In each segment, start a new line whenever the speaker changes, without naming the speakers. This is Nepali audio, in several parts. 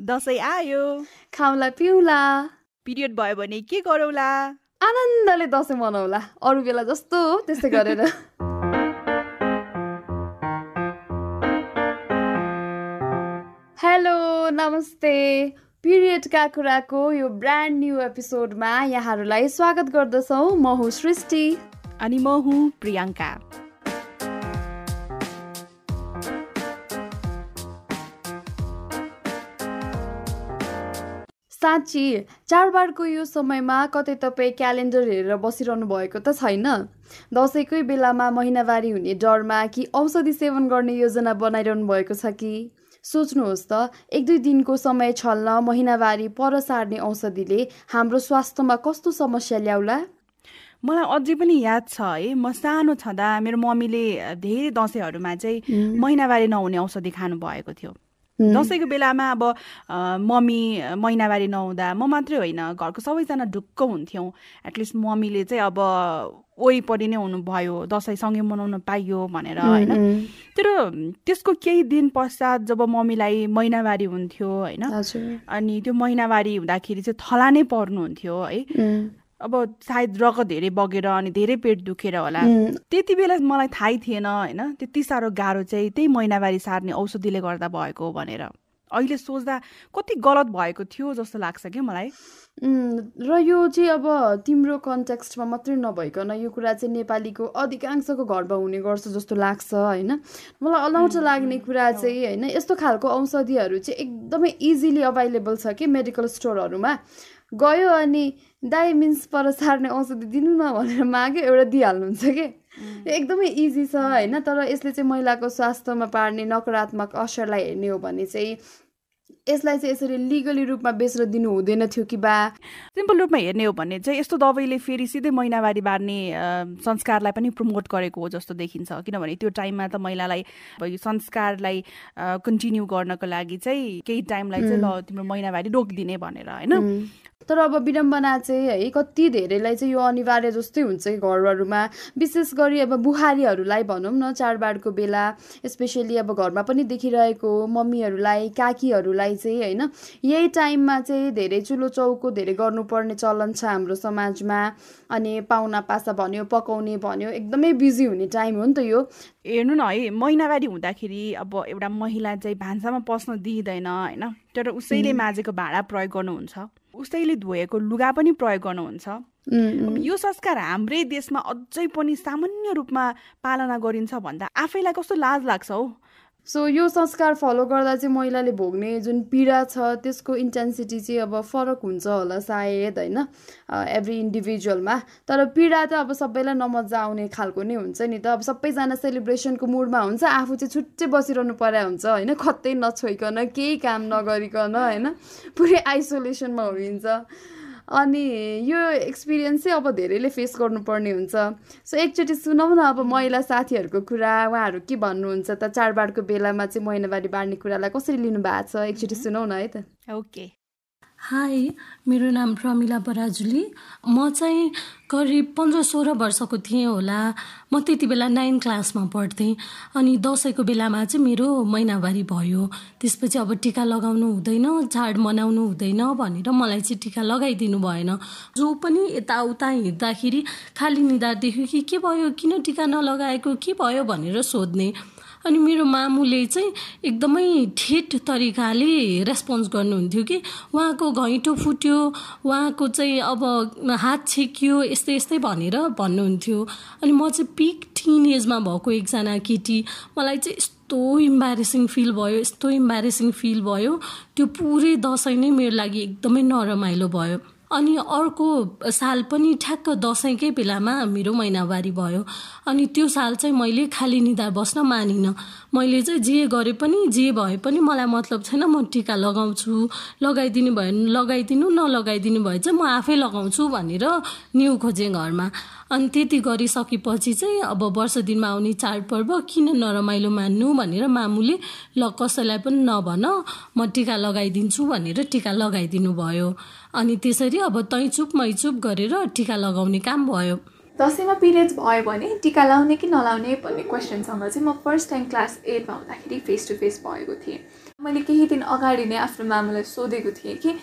दसैँ आयो।
खाउँला पिउला।
पिरियड भयो भने के गरौँला?
आनन्दले दसैँ मनाउला। अरू बेला जस्तो त्यस्तै गरेर। हेलो नमस्ते। पिरियडका कुराको यो ब्रान्ड न्यू एपिसोडमा यहाँहरूलाई स्वागत गर्दछौँ। म हुँ सृष्टि।
अनि म हुँ प्रियङ्का।
साँच्ची चाडबाडको यो समयमा कतै तपाईँ क्यालेन्डर हेरेर बसिरहनु भएको त छैन। दसैँकै बेलामा महिनावारी हुने डरमा कि औषधि सेवन गर्ने योजना बनाइरहनु भएको छ कि? सोच्नुहोस् त एक दुई दिनको समय छल्न महिनावारी पर सार्ने औषधिले हाम्रो स्वास्थ्यमा कस्तो समस्या ल्याउला?
मलाई अझै पनि याद छ है म सानो छँदा मेरो मम्मीले धेरै दसैँहरूमा चाहिँ महिनावारी नहुने औषधि खानु भएको थियो। दसैँको बेलामा अब मम्मी महिनावारी नहुँदा म मात्रै होइन घरको सबैजना ढुक्क हुन्थ्यौँ। एटलिस्ट मम्मीले चाहिँ अब वरिपरि नै हुनुभयो दसैँ सँगै मनाउन पाइयो भनेर होइन। तर त्यसको केही दिन पश्चात जब मम्मीलाई महिनावारी हुन्थ्यो होइन अनि त्यो महिनावारी हुँदाखेरि चाहिँ थला नै पर्नुहुन्थ्यो है। अब सायद रगत धेरै बगेर अनि धेरै पेट दुखेर होला। त्यति बेला मलाई थाहै थिएन होइन? त्यति साह्रो गाह्रो चाहिँ त्यही महिनावारी सार्ने औषधिले गर्दा भएको भनेर। अहिले सोच्दा कति गलत भएको थियो जस्तो लाग्छ क्या मलाई।
र यो चाहिँ अब तिम्रो कन्टेक्स्टमा मात्रै नभइकन यो कुरा चाहिँ नेपालीको अधिकांशको घरमा हुने गर्छ जस्तो लाग्छ होइन? मलाई अलौट लाग्ने कुरा चाहिँ होइन? यस्तो खालको औषधिहरू चाहिँ एकदमै इजिली अभाइलेबल छ कि मेडिकल स्टोरहरूमा गयो अनि दाई मिन्स पर सार्ने औषधि दिनु न भनेर माग्यो एउटा दिइहाल्नुहुन्छ कि? एकदमै इजी छ होइन? तर यसले चाहिँ महिलाको स्वास्थ्यमा पार्ने नकारात्मक असरलाई हेर्ने हो भने चाहिँ यसलाई चाहिँ यसरी लिगली रूपमा बेचेर दिनु हुँदैन थियो कि बा।
सिम्पल रूपमा हेर्ने हो भने चाहिँ यस्तो दबाईले फेरि सिधै महिनावारी बार्ने संस्कारलाई पनि प्रमोट गरेको हो जस्तो देखिन्छ। किनभने त्यो टाइममा त महिलालाई यो संस्कारलाई कन्टिन्यू गर्नको लागि चाहिँ केही टाइमलाई चाहिँ ल तिम्रो महिनावारी रोकिदिने भनेर होइन?
तर अब विडम्बना चाहिँ है कति धेरैलाई चाहिँ यो अनिवार्य जस्तै हुन्छ घरहरूमा। विशेष गरी अब बुहारीहरूलाई भनौँ न चाडबाडको बेला स्पेसली अब घरमा पनि देखिरहेको मम्मीहरूलाई काकीहरूलाई चाहिँ होइन यही टाइममा चाहिँ धेरै चुलो चौको धेरै गर्नुपर्ने चलन छ हाम्रो समाजमा। अनि पाहुना पासा भन्यो पकाउने भन्यो एकदमै बिजी हुने टाइम हो नि त यो।
हेर्नु न है महिनावारी हुँदाखेरि अब एउटा महिला चाहिँ भान्सामा पस्न दिइँदैन होइन? तर उसैले माझेको भाँडा प्रयोग गर्नुहुन्छ। उसैले धोएको लुगा पनि प्रयोग गर्नुहुन्छ। यो संस्कार हाम्रै देशमा अझै पनि सामान्य रूपमा पालना गरिन्छ भन्दा आफैलाई कस्तो लाज लाग्छ हौ?
सो यो संस्कार फलो गर्दा चाहिँ महिलाले भोग्ने जुन पीडा छ त्यसको इन्टेन्सिटी चाहिँ अब फरक हुन्छ होला सायद होइन? एभ्री इन्डिभिजुअलमा तर पीडा त अब सबैलाई नमजा आउने खालको नै हुन्छ नि त। अब सबैजना सेलिब्रेसनको मुडमा हुन्छ आफू चाहिँ छुट्टै बसिरहनु पर्या हुन्छ होइन? कतै नछोइकन केही काम नगरिकन होइन? पुरै आइसोलेसनमा हुनुहुन्छ। अनि यो एक्सपिरियन्स चाहिँ अब धेरैले फेस गर्नुपर्ने हुन्छ। सो एकचोटि सुनौ न अब महिला साथीहरूको कुरा उहाँहरू के भन्नुहुन्छ त? चाडबाडको बेलामा चाहिँ महिनावारी बाँड्ने कुरालाई कसरी लिनु भएको छ? एकचोटि सुनौ न है त।
ओके।
हाई मेरो नाम प्रमिला बराजुली। म चाहिँ करिब पन्ध्र सोह्र वर्षको थिएँ होला। म त्यति बेला नाइन क्लासमा पढ्थेँ। अनि दसैँको बेलामा चाहिँ मेरो महिनावारी भयो। त्यसपछि अब टिका लगाउनु हुँदैन चाड मनाउनु हुँदैन भनेर मलाई चाहिँ टिका लगाइदिनु भएन। जो पनि यताउता हिँड्दाखेरि खाली निधार देख्यो कि के भयो किन टिका नलगाएको के भयो भनेर सोध्ने। अनि मेरो मामुले चाहिँ एकदमै ठेट तरिकाले रेस्पोन्स गर्नुहुन्थ्यो कि उहाँको घैँटो फुट्यो उहाँको चाहिँ अब हात छेकियो यस्तै यस्तै भनेर भन्नुहुन्थ्यो। अनि म चाहिँ पिक टिन एजमा भएको एकजना केटी मलाई चाहिँ यस्तो इम्बारेसिङ फिल भयो यस्तो इम्बारेसिङ फिल भयो। त्यो पुरै दसैँ नै मेरो लागि एकदमै नरमाइलो भयो। अनि अर्को साल पनि ठ्याक्क दसैँकै बेलामा मेरो महिनावारी भयो। अनि त्यो साल चाहिँ मैले खाली निधार बस्न मानिनँ। मैले चाहिँ जे गरे पनि जे भए पनि मलाई मतलब छैन म टिका लगाउँछु। लगाइदिनु भयो लगाइदिनु नलगाइदिनु भए चाहिँ म आफै लगाउँछु भनेर न्यु खोजेँ घरमा। अनि त्यति गरिसकेपछि चाहिँ अब वर्ष दिनमा आउने चाडपर्व किन नरमाइलो मान्नु भनेर मामुले ल कसैलाई पनि नभन म टिका लगाइदिन्छु भनेर टिका लगाइदिनु भयो। अनि त्यसरी अब तै चुप मै चुप गरेर टिका लगाउने काम भयो।
दसैँमा पिरियड्स भयो भने टिका लाउने कि नलाउने भन्ने क्वेसनसँग चाहिँ म फर्स्ट टाइम क्लास एटमा हुँदाखेरि फेस टु फेस भएको थिएँ। मैले केही दिन अगाडि नै आफ्नो मामुलाई सोधेको थिएँ कि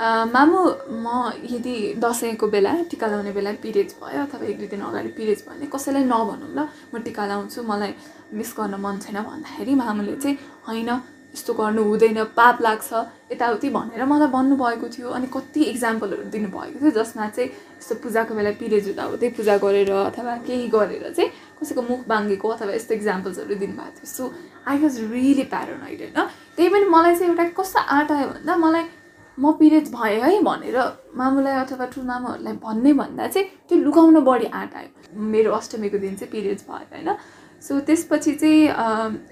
मामु म यदि दसैँको बेला टिका लाउने बेला पिरियड्स भयो अथवा एक दुई दिन अगाडि पिरियड्स भयो भने कसैलाई नभनौँ ल म टिका लाउँछु मलाई मिस गर्न मन छैन भन्दाखेरि मामुले चाहिँ होइन यस्तो गर्नु हुँदैन पाप लाग्छ यताउति भनेर मलाई भन्नुभएको थियो अनि कति इक्जाम्पलहरू दिनुभएको थियो जसमा चाहिँ यस्तो पूजाको बेला पिरियड्स हुँदा हुँदै पूजा गरेर अथवा केही गरेर चाहिँ कसैको मुख बाङ्गेको अथवा यस्तो इक्जाम्पल्सहरू दिनुभएको थियो। So I was really paranoid होइन? त्यही पनि मलाई चाहिँ एउटा कस्तो आँट आयो भन्दा मलाई म पिरियड्स भएँ है भनेर मामुलाई अथवा ठुल्मामाहरूलाई भन्ने भन्दा चाहिँ त्यो लुगाउन बढी आँट आयो। मेरो अष्टमीको दिन चाहिँ पिरियड्स भयो होइन? सो त्यसपछि चाहिँ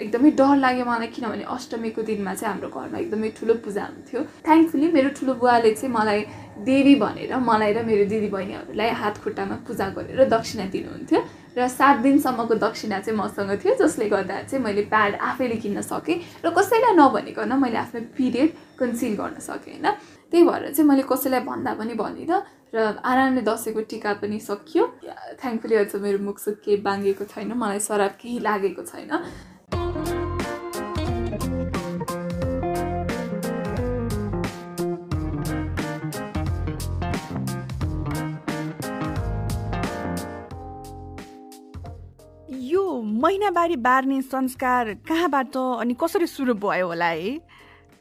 एकदमै डर लाग्यो मलाई किनभने अष्टमीको दिनमा चाहिँ हाम्रो घरमा एकदमै ठुलो पूजा हुन्थ्यो। थ्याङ्कफुली मेरो ठुलो बुवाले चाहिँ मलाई देवी भनेर मलाई र मेरो दिदी बहिनीहरूलाई हात खुट्टामा पूजा गरेर दक्षिणा दिनुहुन्थ्यो र सात दिनसम्मको दक्षिणा चाहिँ मसँग थियो जसले गर्दा चाहिँ मैले प्याड आफैले किन्न सकेँ। र कसैलाई नभनिकन मैले आफ्नो पिरियड कन्सिल गर्न सकेँ होइन? त्यही भएर चाहिँ मैले कसैलाई भन्दा पनि भनिनँ र आरामले दसैँको टिका पनि सकियो। थ्याङ्कफुली अझ मेरो मुखसुख केही बाँगेको छैन मलाई सराप केही लागेको छैन।
महिनावारी बार्ने संस्कार कहाँबाट अनि कसरी सुरु भयो होला है?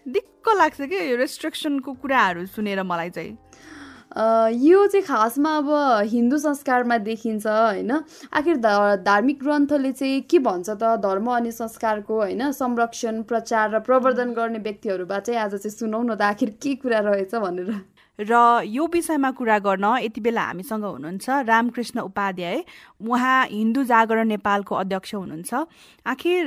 दिक्क लाग्छ कि यो रेस्ट्रिक्सनको कुराहरू सुनेर मलाई चाहिँ?
यो चाहिँ खासमा अब हिन्दू संस्कारमा देखिन्छ होइन? आखिर धार्मिक ग्रन्थले चाहिँ के भन्छ त? धर्म अनि संस्कारको होइन? संरक्षण प्रचार र प्रवर्धन गर्ने व्यक्तिहरूबाट चाहिँ आज चाहिँ सुनौ न त आखिर के कुरा रहेछ भनेर।
र यो विषयमा कुरा गर्न यति बेला हामीसँग हुनुहुन्छ रामकृष्ण उपाध्याय। उहाँ हिन्दू जागरण नेपालको अध्यक्ष हुनुहुन्छ। आखिर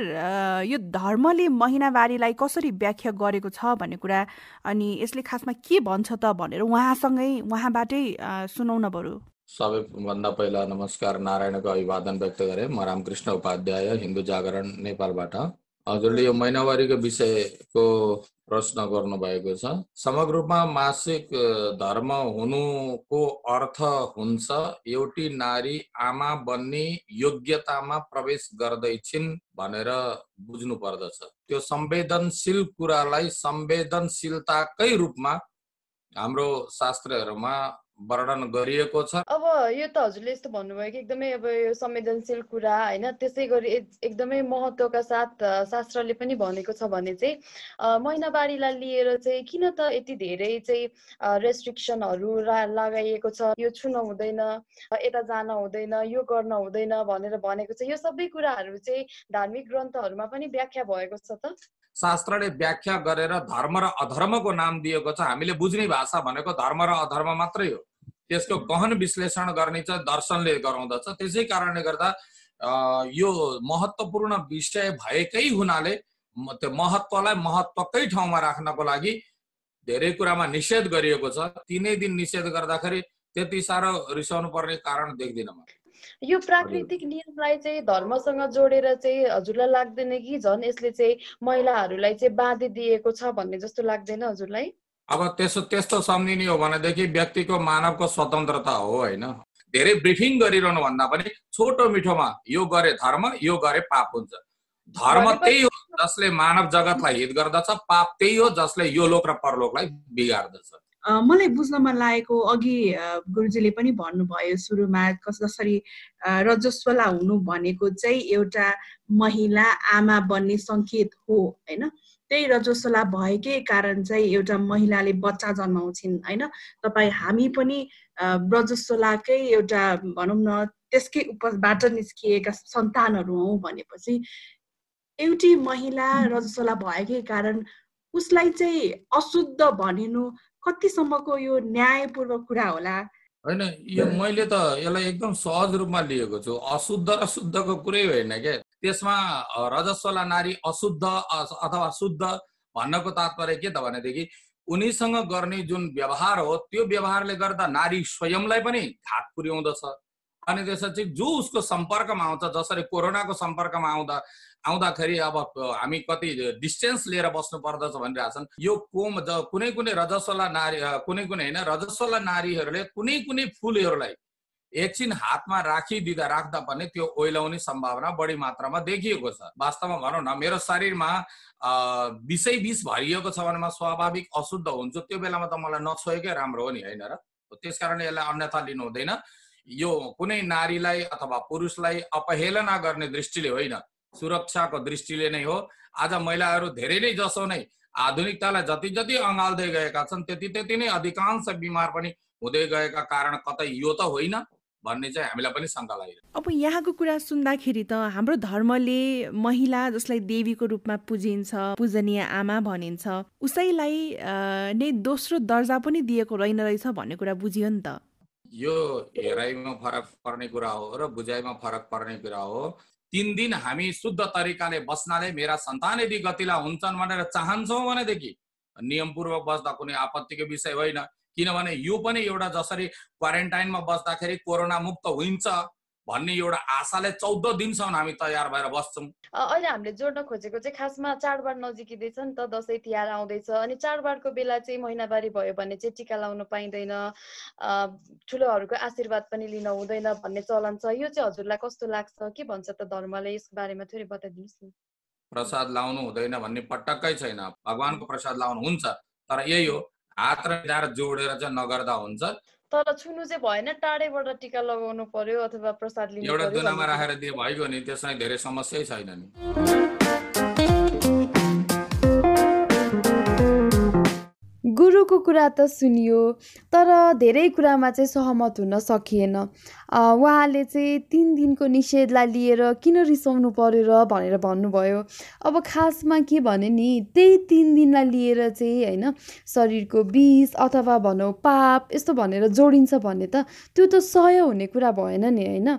यो धर्मले महिनावारीलाई कसरी व्याख्या गरेको छ भन्ने कुरा अनि यसले खासमा के भन्छ त भनेर उहाँसँगै उहाँबाटै सुनाउन बरु।
सबैभन्दा पहिला नमस्कार नारायणको अभिवादन व्यक्त गरे। म रामकृष्ण उपाध्याय हिन्दू जागरण नेपालबाट। हजुरले यो महिनावारीको विषयको प्रश्न गर्नुभएको छ। समग्र रूपमा मासिक धर्म हुनुको अर्थ हुन्छ एउटी नारी आमा बन्ने योग्यतामा प्रवेश गर्दैछिन् भनेर बुझ्नु पर्दछ त्यो संवेदनशील कुरालाई संवेदनशीलताकै रूपमा हाम्रो शास्त्रहरूमा वर्णन गरिएको छ।
अब यो त हजुरले यस्तो भन्नुभयो कि एकदमै अब यो संवेदनशील कुरा होइन त्यसै गरी एकदमै महत्त्वका साथ शास्त्रले पनि भनेको छ भने चाहिँ महिनावारीलाई लिएर चाहिँ किन त यति धेरै चाहिँ रेस्ट्रिक्सनहरू लगाइएको छ? यो छुन हुँदैन यता जान हुँदैन यो गर्न हुँदैन भनेर भनेको छ। यो सबै कुराहरू चाहिँ धार्मिक ग्रन्थहरूमा पनि व्याख्या भएको छ त?
शास्त्रले व्याख्या गरेर धर्म र अधर्मको नाम दिएको छ। हामीले बुझ्ने भाषा भनेको धर्म र अधर्म मात्रै हो। त्यसको गहन विश्लेषण गर्ने चाहिँ दर्शनले गराउँदछ। त्यसै कारणले गर्दा यो महत्त्वपूर्ण विषय भएकै हुनाले त्यो महत्त्वलाई महत्त्वकै ठाउँमा राख्नको लागि धेरै कुरामा निषेध गरिएको छ। तिनै दिन निषेध गर्दाखेरि त्यति साह्रो रिसाउनु पर्ने कारण देख्दिनँ म।
यो प्राकृतिक नियमलाई चाहिँ धर्मसँग जोडेर चाहिँ हजुरलाई लाग्दैन कि झन् यसले चाहिँ महिलाहरूलाई चाहिँ बाँधी दिएको छ भन्ने जस्तो लाग्दैन हजुरलाई?
अब त्यसो त्यस्तो सम्झिने हो भनेदेखि व्यक्तिको मानवको स्वतन्त्रता हो होइन। धेरै ब्रिफिङ गरिरहनु भन्दा पनि छोटो मिठोमा यो गरे धर्म यो गरे पाप हुन्छ। धर्म त्यही हो जसले मानव जगतलाई हित गर्दछ पाप त्यही हो जसले यो लोक र परलोकलाई बिगार्दछ।
मलाई बुझ्नमा लागेको अघि गुरुजीले पनि भन्नुभयो सुरुमा कस जसरी रजस्वला हुनु भनेको चाहिँ एउटा महिला आमा बन्ने सङ्केत हो होइन? त्यही रजस्वला भएकै कारण चाहिँ एउटा महिलाले बच्चा जन्माउँछिन् होइन? तपाईँ हामी पनि रजस्वलाकै एउटा भनौँ न त्यसकै उपबाट निस्किएका सन्तानहरू हौ भनेपछि एउटी महिला रजस्वला भएकै कारण उसलाई चाहिँ अशुद्ध भनिनु कतिसम्मको यो न्यायपूर्वक कुरा होला?
होइन यो मैले त यसलाई एकदम सहज रूपमा लिएको छु। अशुद्ध र शुद्धको कुरै होइन क्या? त्यसमा रजस्वला नारी अशुद्ध अथवा शुद्ध भन्नको तात्पर्य के त भनेदेखि उनीसँग गर्ने जुन व्यवहार हो त्यो व्यवहारले गर्दा नारी स्वयंलाई पनि घात पुर्याउँदछ। अनि त्यसपछि जो उसको सम्पर्कमा आउँछ जसरी कोरोनाको सम्पर्कमा आउँदा आउँदाखेरि अब हामी कति डिस्टेन्स लिएर बस्नु पर्दछ भनिरहेछन् यो कोम कुनै कुनै रजस्वला नारी कुनै कुनै होइन रजस्वला नारीहरूले कुनै कुनै फुलहरूलाई एकछिन हातमा राखिदिँदा राख्दा पनि त्यो ओइलाउने सम्भावना बढी मात्रामा देखिएको छ। वास्तवमा भनौँ न मेरो शरीरमा विषय विष भरिएको छ भने म स्वाभाविक अशुद्ध हुन्छु। त्यो बेलामा त मलाई नछोएकै राम्रो हो नि होइन र? त्यस कारण यसलाई अन्यथा लिनु हुँदैन। यो कुनै नारीलाई अथवा पुरुषलाई अपहेलना गर्ने दृष्टिले होइन। सुरक्षाको दृष्टिले नै हो। आज महिलाहरू धेरै नै जसो नै आधुनिकतालाई जति जति अँगाल्दै गएका छन् त्यति त्यति नै अधिकांश बिमार पनि हुँदै गएका कारण कतै यो त होइन। भन्ने चाहिँ हामीलाई पनि शङ्का लागिरहेको
अब यहाँको कुरा सुन्दाखेरि त हाम्रो धर्मले महिला जसलाई देवीको रूपमा पुजिन्छ पूजनीय आमा भनिन्छ उसैलाई नै दोस्रो दर्जा पनि दिएको रहेन रहेछ भन्ने कुरा बुझियो नि त।
यो हेराइमा फरक पर्ने कुरा हो र बुझाइमा फरक पर्ने कुरा हो। तिन दिन हामी शुद्ध तरिकाले बस्नाले मेरा सन्तान यदि गतिला हुन्छन् भनेर चाहन्छौँ भनेदेखि नियमपूर्वक बस्दा कुनै आपत्तिको विषय होइन। किनभने यो पनि एउटा जसरी क्वारेन्टाइनमा बस्दाखेरि कोरोना मुक्त हुन्छ भन्ने एउटा आशाले चौध दिनसम्म हामी तयार भएर बस्छौँ।
अहिले हामीले जोड्न खोजेको चाहिँ खासमा चाडबाड नजिकिँदैछ नि त दसैँ तिहार आउँदैछ अनि चाडबाडको बेला चाहिँ महिनावारी भयो भने चाहिँ टिका लाउनु पाइँदैन। ठुलोहरूको आशीर्वाद पनि लिन हुँदैन भन्ने चलन छ। यो चाहिँ हजुरलाई कस्तो लाग्छ? के भन्छ त धर्मले? यसको बारेमा थोरै बताइदिनुहोस् न।
प्रसाद लाउनु हुँदैन भन्ने पटक्कै छैन। भगवान्को प्रसाद लाउनु हुन्छ तर यही हो। हात र जोडेर चाहिँ नगर्दा हुन्छ।
तर छुनु चाहिँ भएन टाढैबाट टिका लगाउनु पर्यो अथवा प्रसाद लिनु
एउटा दुनामा राखेर दिए भइगयो नि त्यसमा धेरै समस्या छैन नि।
गुरुको कुरा त सुनियो तर धेरै कुरामा चाहिँ सहमत हुन सकिएन। उहाँले चाहिँ तिन दिनको निषेधलाई लिएर किन रिसाउनु पर्यो र भनेर भन्नुभयो। अब खासमा के भने नि त्यही तिन दिनलाई लिएर चाहिँ होइन शरीरको विष अथवा भनौँ पाप यस्तो भनेर जोडिन्छ भने त त्यो त सय हुने कुरा भएन नि होइन?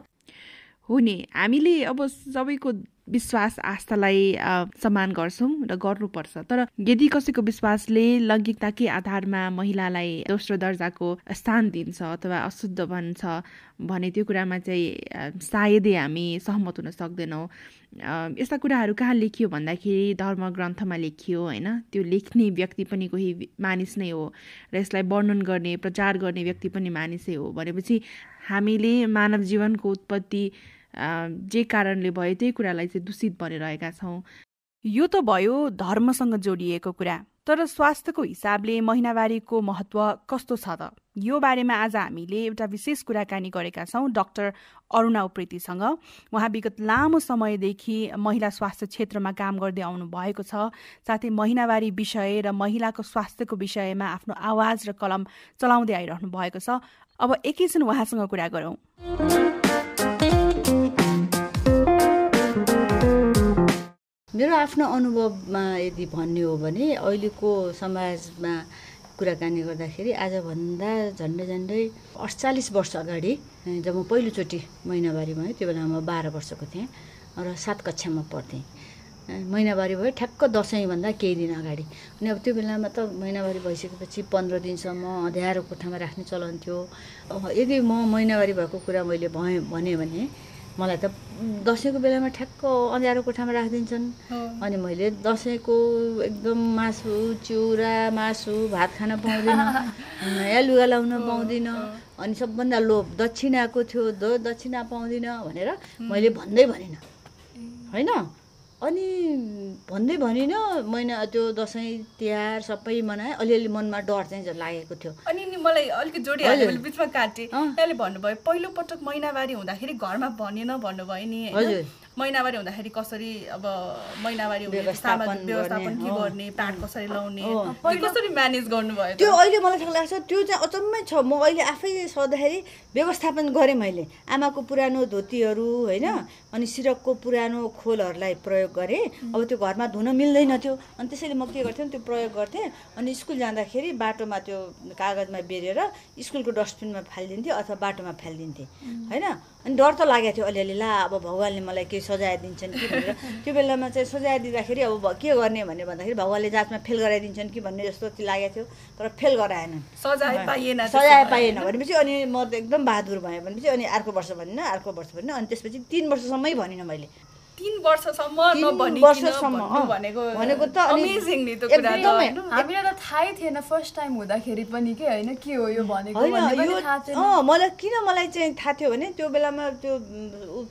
हो नि हामीले अब सबैको विश्वास आस्थालाई सम्मान गर्छौँ र गर्नुपर्छ। तर यदि कसैको विश्वासले लैङ्गिकताकै आधारमा महिलालाई दोस्रो दर्जाको स्थान दिन्छ अथवा अशुद्ध भन्छ भने त्यो कुरामा चाहिँ सायदै हामी सहमत हुन सक्दैनौँ। यस्ता कुराहरू कहाँ लेखियो भन्दाखेरि धर्म ग्रन्थमा लेखियो होइन? त्यो लेख्ने व्यक्ति पनि कोही मानिस नै हो र यसलाई वर्णन गर्ने प्रचार गर्ने व्यक्ति पनि मानिसै हो भनेपछि हामीले मानव जीवनको उत्पत्ति जे कारणले भयो त्यही कुरालाई चाहिँ दूषित भनिरहेका छौँ। यो त भयो धर्मसँग जोडिएको कुरा तर स्वास्थ्यको हिसाबले महिनावारीको महत्व कस्तो छ त? यो बारेमा आज हामीले एउटा विशेष कुराकानी गरेका छौँ डाक्टर अरुणा उप्रेतीसँग। उहाँ विगत लामो समयदेखि महिला स्वास्थ्य क्षेत्रमा काम गर्दै आउनु भएको छ साथै महिनावारी विषय र महिलाको स्वास्थ्यको विषयमा आफ्नो आवाज र कलम चलाउँदै आइरहनु भएको छ। अब एकैछिन उहाँसँग कुरा गरौँ।
मेरो आफ्नो अनुभवमा यदि भन्ने हो भने अहिलेको समाजमा कुराकानी गर्दाखेरि आजभन्दा झन्डै झन्डै अडचालिस वर्ष अगाडि जब म पहिलोचोटि भयो त्यो बेला म बाह्र वर्षको थिएँ र सात कक्षामा पढ्थेँ। महिनावारी भयो ठ्याक्क दसैँभन्दा केही दिन अगाडि। अनि अब त्यो बेलामा त महिनावारी भइसकेपछि पन्ध्र दिनसम्म अँध्यारो कोठामा राख्ने चलन थियो। यदि म महिनावारी भएको कुरा मैले भएँ भने मलाई त दसैँको बेलामा ठ्याक्क अँध्यारो कोठामा राखिदिन्छन्। अनि मैले दसैँको एकदम मासु चिउरा मासु भात खान पाउँदिनँ नयाँ लुगा लाउन पाउँदिनँ अनि सबभन्दा लोभ दक्षिणाको थियो दक्षिणा पाउँदिनँ भनेर मैले भन्दै भनिनँ। होइन? अनि भन्दै भनिनँ महिना त्यो दसैँ तिहार सबै मनाएँ। अलिअलि मनमा डर चाहिँ लागेको थियो।
अनि नि मलाई अलिकति जोडिहाल्यो मैले बिचमा काटेँ। त्यहाँले भन्नुभयो पहिलोपटक महिनावारी हुँदाखेरि घरमा भनेन भन्नुभयो नि हजुर। महिनावारी हुँदाखेरि कसरी अब महिनावारी व्यवस्थापन के गर्ने प्याड कसरी लाउने कसरी म्यानेज गर्नुभयो
त्यो अहिले मलाई ठिक लाग्छ त्यो चाहिँ अचम्मै छ। म अहिले आफै सोद्धाखेरि व्यवस्थापन गरेँ मैले। आमाको पुरानो धोतीहरू होइन? अनि सिरकको पुरानो खोलहरूलाई प्रयोग गरेँ। अब त्यो घरमा धुन मिल्दैन थियो। अनि त्यसैले म के गर्थेँ त्यो प्रयोग गर्थेँ। अनि स्कुल जाँदाखेरि बाटोमा त्यो कागजमा बेरेर स्कुलको डस्टबिनमा फालिदिन्थेँ अथवा बाटोमा फालिदिन्थेँ। होइन? अनि डर त लागेको थियो अलिअलि ला अब भगवान्ले मलाई केही सजाय दिन्छन् कि भनेर। त्यो बेलामा चाहिँ सजाय दिँदाखेरि अब के गर्ने भनेर भन्दाखेरि भगवान्ले जाँचमा फेल गराइदिन्छन् कि भन्ने जस्तो लागेको थियो तर फेल गराएन
सजाय पाइएन
सजाय पाइएन भनेपछि अनि म त एकदम बहादुर भएँ भनेपछि अनि अर्को वर्ष भनिनँ अर्को वर्ष भनिनँ अनि त्यसपछि तिन वर्षसम्मै भनिनँ मैले।
तिन वर्षसम्म भनेको
त अमेजिङ नि त्यो कुरा त। हामीलाई त थाहै थिएन फर्स्ट टाइम हुँदाखेरि पनि के होइन के हो यो भनेको
मलाई किन मलाई चाहिँ थाहा थियो भने त्यो बेलामा त्यो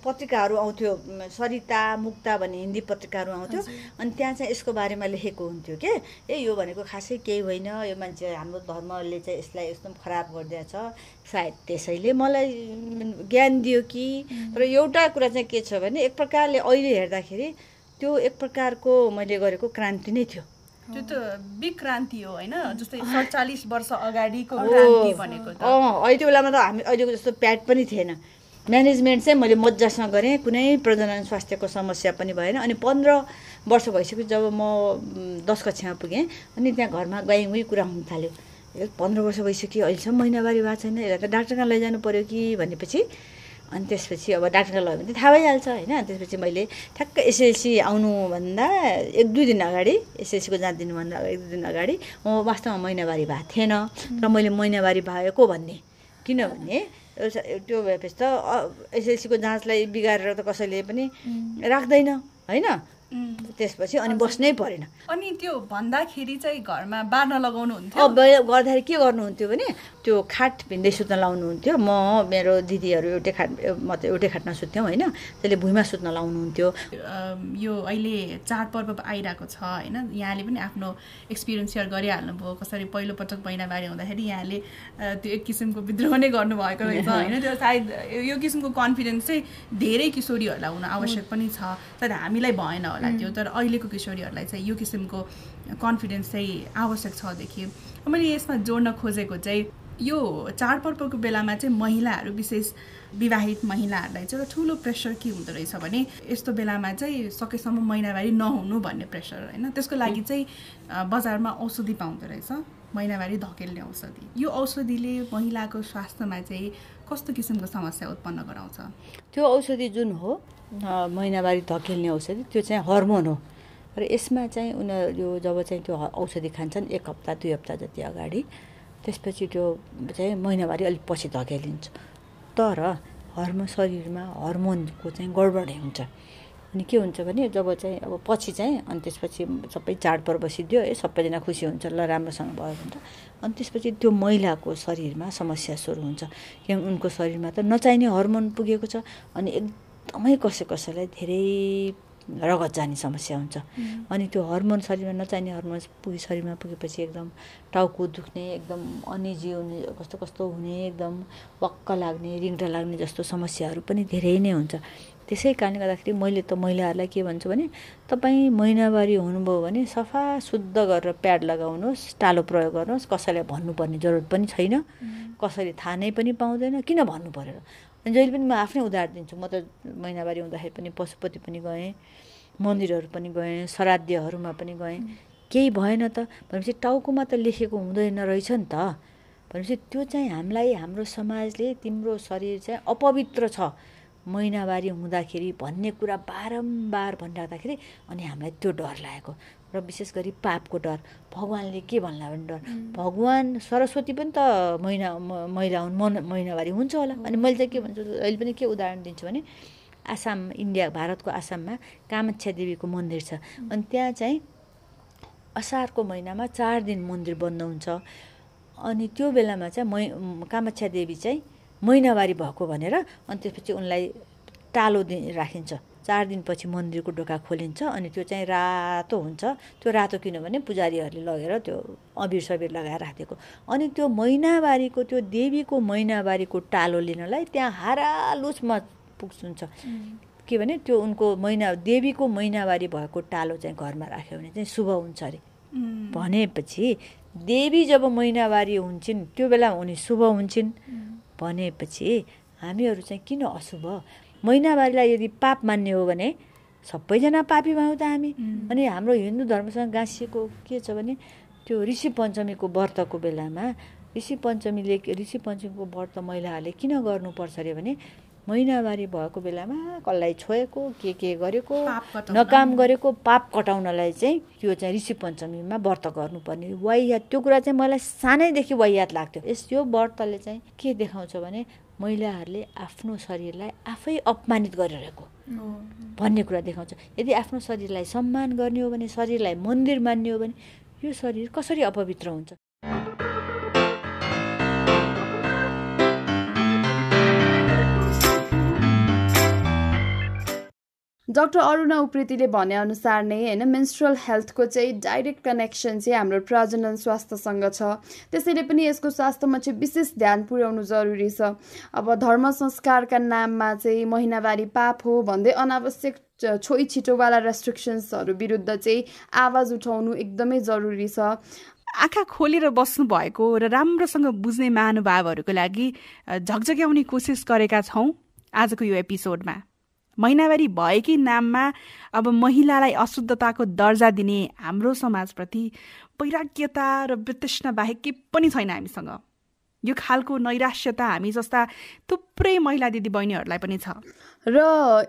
पत्रिकाहरू आउँथ्यो सरिता मुक्ता भन्ने हिन्दी पत्रिकाहरू आउँथ्यो। अनि त्यहाँ चाहिँ यसको बारेमा लेखेको हुन्थ्यो के? ए यो भनेको खासै केही होइन। यो मान्छे हाम्रो धर्मले चाहिँ यसलाई एकदम खराब गरिदिएछ सायद त्यसैले मलाई ज्ञान दियो कि? तर एउटा कुरा चाहिँ के छ भने एक प्रकारले अहिले हेर्दाखेरि त्यो एक प्रकारको मैले गरेको क्रान्ति नै थियो।
त्यो त बिग क्रान्ति हो होइन? जस्तै सडचालिस वर्ष अगाडिको क्रान्ति भनेको
अँ अहिले त्यो बेलामा त हामी अहिलेको जस्तो प्याड पनि थिएन। म्यानेजमेन्ट चाहिँ मैले मजासँग गरेँ कुनै प्रजनन स्वास्थ्यको समस्या पनि भएन। अनि पन्ध्र वर्ष भइसक्यो जब म दस कक्षामा पुगेँ अनि त्यहाँ घरमा गाई उही कुरा हुन थाल्यो। पन्ध्र वर्ष भइसक्यो अहिलेसम्म महिनावारी भएको छैन यसलाई त डाक्टर कहाँ लैजानु पऱ्यो कि भनेपछि। अनि त्यसपछि अब डाक्टर लगेँ भने थाहा भइहाल्छ होइन? त्यसपछि मैले ठ्याक्क एसएलसी आउनुभन्दा एक दुई दिन अगाडि एसएलसीको दिनुभन्दा एक दुई दिन अगाडि म वास्तवमा महिनावारी भएको थिएन। र मैले महिनावारी भएको भन्ने? किनभने त्यो भएपछि त एसएलसीको जाँचलाई बिगारेर त कसैले पनि राख्दैन होइन? त्यसपछि अनि बस्नै परेन।
अनि त्यो भन्दाखेरि चाहिँ घरमा बार्न लगाउनु
हुन्थ्यो? गर्दाखेरि के गर्नुहुन्थ्यो भने त्यो खाट भिन्दै सुत्न लाउनुहुन्थ्यो। म मेरो दिदीहरू एउटै खाट म त एउटै खाटमा सुत्थ्यौँ होइन? त्यसले भुइँमा सुत्न लाउनुहुन्थ्यो।
यो अहिले चाडपर्व आइरहेको छ होइन? यहाँले पनि आफ्नो एक्सपिरियन्स सेयर गरिहाल्नुभयो। कसरी पहिलोपटक महिनाबारी हुँदाखेरि यहाँले त्यो एक किसिमको विद्रोह नै गर्नुभएको रहेछ होइन? त्यो सायद यो किसिमको कन्फिडेन्स चाहिँ धेरै किशोरीहरूलाई हुन आवश्यक पनि छ। तर हामीलाई भएन होला। त्यो तर अहिलेको किशोरीहरूलाई चाहिँ यो किसिमको कन्फिडेन्स चाहिँ आवश्यक छदेखि मैले यसमा जोड्न खोजेको चाहिँ यो चाडपर्वको बेलामा चाहिँ महिलाहरू विशेष विवाहित महिलाहरूलाई चाहिँ एउटा ठुलो प्रेसर के हुँदो रहेछ भने यस्तो बेलामा चाहिँ सकेसम्म महिनावारी नहुनु भन्ने प्रेसर होइन। त्यसको लागि चाहिँ बजारमा औषधि पाउँदो रहेछ। महिनावारी धकेल्ने औषधि। यो औषधिले महिलाको स्वास्थ्यमा चाहिँ कस्तो किसिमको समस्या उत्पन्न गराउँछ?
त्यो औषधि जुन हो महिनावारी धकेल्ने औषधि त्यो चाहिँ हर्मोन हो। र यसमा चाहिँ उनीहरू जब चाहिँ त्यो औषधि खान्छन् एक हप्ता दुई हप्ता जति अगाडि त्यसपछि त्यो चाहिँ महिनावारी अलिक पछि धकेलिन्छ। तर हर्मोन शरीरमा हर्मोनको चाहिँ गडबडी हुन्छ। अनि के हुन्छ भने जब चाहिँ अब पछि चाहिँ अनि त्यसपछि सबै चाडपर्व सिद्धियो है सबैजना खुसी हुन्छ ल राम्रोसँग भयो भने अनि त्यसपछि त्यो महिलाको शरीरमा समस्या सुरु हुन्छ। किनभने उनको शरीरमा त नचाहिने हर्मोन पुगेको छ अनि एकदमै कसै कसैलाई धेरै रगत जाने समस्या हुन्छ। अनि त्यो हर्मोन शरीरमा नचाहिने हर्मोन पुगे शरीरमा पुगेपछि एकदम टाउको दुख्ने एकदम अनिजी हुने कस्तो कस्तो हुने एकदम वक्क लाग्ने रिङ्टा लाग्ने जस्तो समस्याहरू पनि धेरै नै हुन्छ। त्यसै कारणले गर्दाखेरि मैले त महिलाहरूलाई के भन्छु भने तपाईँ महिनावारी हुनुभयो भने सफा शुद्ध गरेर प्याड लगाउनुहोस् टालो प्रयोग गर्नुहोस्। कसैलाई भन्नुपर्ने जरुरत पनि छैन। कसैले थाहा नै पनि पाउँदैन। किन भन्नु परेर? अनि जहिले पनि म आफ्नै उदाहरण दिन्छु। म त महिनावारी हुँदाखेरि पनि पशुपति पनि गएँ मन्दिरहरू पनि गएँ श्राद्धहरूमा पनि गएँ। केही भएन त। भनेपछि टाउकोमा त लेखेको हुँदैन रहेछ नि त। भनेपछि त्यो चाहिँ हामीलाई हाम्रो समाजले तिम्रो शरीर चाहिँ अपवित्र छ। महिनावारी हुँदाखेरि भन्ने कुरा बारम्बार भनिराख्दाखेरि अनि हामीलाई त्यो डर लागेको। र विशेष गरी पापको डर। भगवान्ले के भन्ला भने डर? भगवान् सरस्वती पनि त महिना महिला हुन् मन महिनावारी हुन्छ होला। अनि मैले चाहिँ के भन्छु अहिले पनि के उदाहरण दिन्छु भने आसाम इन्डिया भारतको आसाममा कामाख्या देवीको मन्दिर छ। अनि त्यहाँ चाहिँ असारको महिनामा चार दिन मन्दिर बन्द हुन्छ। अनि त्यो बेलामा चाहिँ मै कामाख्या देवी चाहिँ महिनावारी भएको भनेर अनि त्यसपछि उनलाई टालो दि राखिन्छ। चार दिनपछि मन्दिरको ढोका खोलिन्छ अनि त्यो चाहिँ रातो हुन्छ। त्यो रातो किनभने पुजारीहरूले लगेर त्यो अबिर सबिर लगाएर राखिदिएको। अनि त्यो महिनावारीको त्यो देवीको महिनावारीको टालो लिनलाई त्यहाँ हारालुसमा पुग्छुन्छ के भने त्यो उनको महिना देवीको महिनावारी भएको टालो चाहिँ घरमा राख्यो भने चाहिँ शुभ हुन्छ अरे। भनेपछि देवी जब महिनावारी हुन्छन् त्यो बेला उनी शुभ हुन्छन्। भनेपछि हामीहरू चाहिँ किन अशुभ? महिनावारीलाई यदि पाप मान्ने हो भने सबैजना पापी भयौँ त हामी। अनि हाम्रो हिन्दू धर्मसँग गाँसिएको के छ भने त्यो ऋषि पञ्चमीको व्रतको बेलामा ऋषि पञ्चमीले ऋषि पञ्चमीको व्रत महिलाहरूले किन गर्नुपर्छ अरे भने महिनावारी भएको बेलामा कसलाई छोएको के के गरेको नकाम गरेको पाप कटाउनलाई चाहिँ त्यो चाहिँ ऋषि पञ्चमीमा व्रत गर्नुपर्ने वाइयात त्यो कुरा चाहिँ मलाई सानैदेखि वाइयात लाग्थ्यो। यस यो व्रतले चाहिँ के देखाउँछ भने महिलाहरूले आफ्नो शरीरलाई आफै अपमानित गरिरहेको भन्ने कुरा देखाउँछ। यदि आफ्नो शरीरलाई सम्मान गर्ने हो भने शरीरलाई मन्दिर मान्ने हो भने यो शरीर कसरी अपवित्र हुन्छ?
डक्टर अरुणा उप्रेतीले भनेअनुसार नै होइन मेन्स्ट्रुअल हेल्थको चाहिँ डाइरेक्ट कनेक्सन चाहिँ हाम्रो प्रजनन स्वास्थ्यसँग छ। त्यसैले पनि यसको स्वास्थ्यमा चाहिँ विशेष ध्यान पुर्याउनु जरुरी छ। अब धर्म संस्कारका नाममा चाहिँ महिनावारी पाप हो भन्दै अनावश्यक छोइ छिटोवाला रेस्ट्रिक्सन्सहरू विरुद्ध चाहिँ आवाज उठाउनु एकदमै जरुरी छ।
आँखा खोलेर बस्नु भएको र राम्रोसँग बुझ्ने महानुभावहरूको लागि झकझक्याउने कोसिस गरेका छौँ आजको यो एपिसोडमा। महिनावारी भएकै नाममा अब महिलालाई अशुद्धताको दर्जा दिने हाम्रो समाजप्रति वैराग्यता र वितृष्णा बाहेक के पनि छैन हामीसँग। यो खालको नैराश्यता हामी जस्ता थुप्रै महिला दिदी बहिनीहरूलाई पनि छ।
र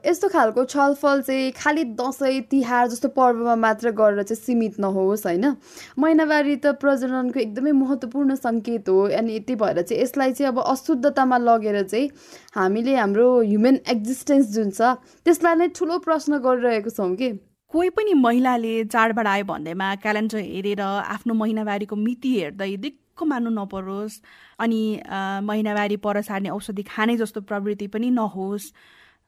यस्तो खालको छलफल चाहिँ खालि दसैँ तिहार जस्तो पर्वमा मात्र गरेर चाहिँ सीमित नहोस् होइन? महिनावारी त प्रजननको एकदमै महत्त्वपूर्ण सङ्केत हो अनि यति भएर चाहिँ यसलाई चाहिँ अब अशुद्धतामा लगेर चाहिँ हामीले हाम्रो ह्युमन एक्जिस्टेन्स जुन छ त्यसलाई नै ठुलो प्रश्न गरिरहेको छौँ कि?
कोही पनि महिलाले चाडबाड आयो भन्दैमा क्यालेन्डर हेरेर आफ्नो महिनावारीको मिति हेर्दै दिक्क मान्नु नपरोस् अनि महिनावारी पर सार्ने औषधि खाने जस्तो प्रवृत्ति पनि नहोस्।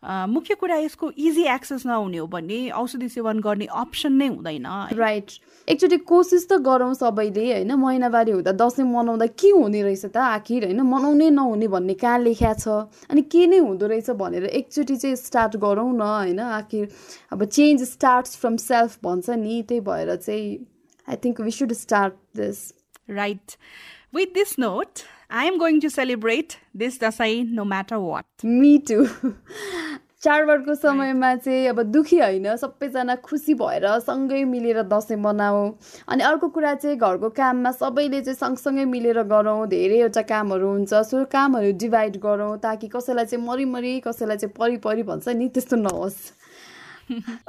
मुख्य कुरा यसको इजी एक्सेस नहुने हो भने औषधि सेवन गर्ने अप्सन नै हुँदैन।
राइट एकचोटि कोसिस त गरौँ सबैले होइन? महिनावारी हुँदा दसैँ मनाउँदा के हुने रहेछ त आखिर होइन? मनाउनै नहुने भन्ने कहाँ लेख्या छ? अनि के नै हुँदो रहेछ भनेर एकचोटि चाहिँ स्टार्ट गरौँ न होइन? आखिर अब चेन्ज स्टार्ट्स फ्रम सेल्फ भन्छ नि त्यही भएर चाहिँ I think we should start this
right with this note I am going to celebrate this Dasai no matter what.
Me too. चाडबाडको समयमा चाहिँ अब दुखी होइन सबैजना खुसी भएर सँगै मिलेर दसैँ मनाऊ अनि अर्को कुरा चाहिँ घरको काममा सबैले चाहिँ सँगसँगै मिलेर गरौँ धेरैवटा कामहरू हुन्छ सो कामहरू डिभाइड गरौँ ताकि कसैलाई चाहिँ मरिमरि कसैलाई चाहिँ परिपरि भन्छ नि त्यस्तो नहोस्।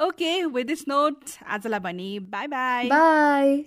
ओके विथ दिस नोट आजलाई भने बाई बाई
बाई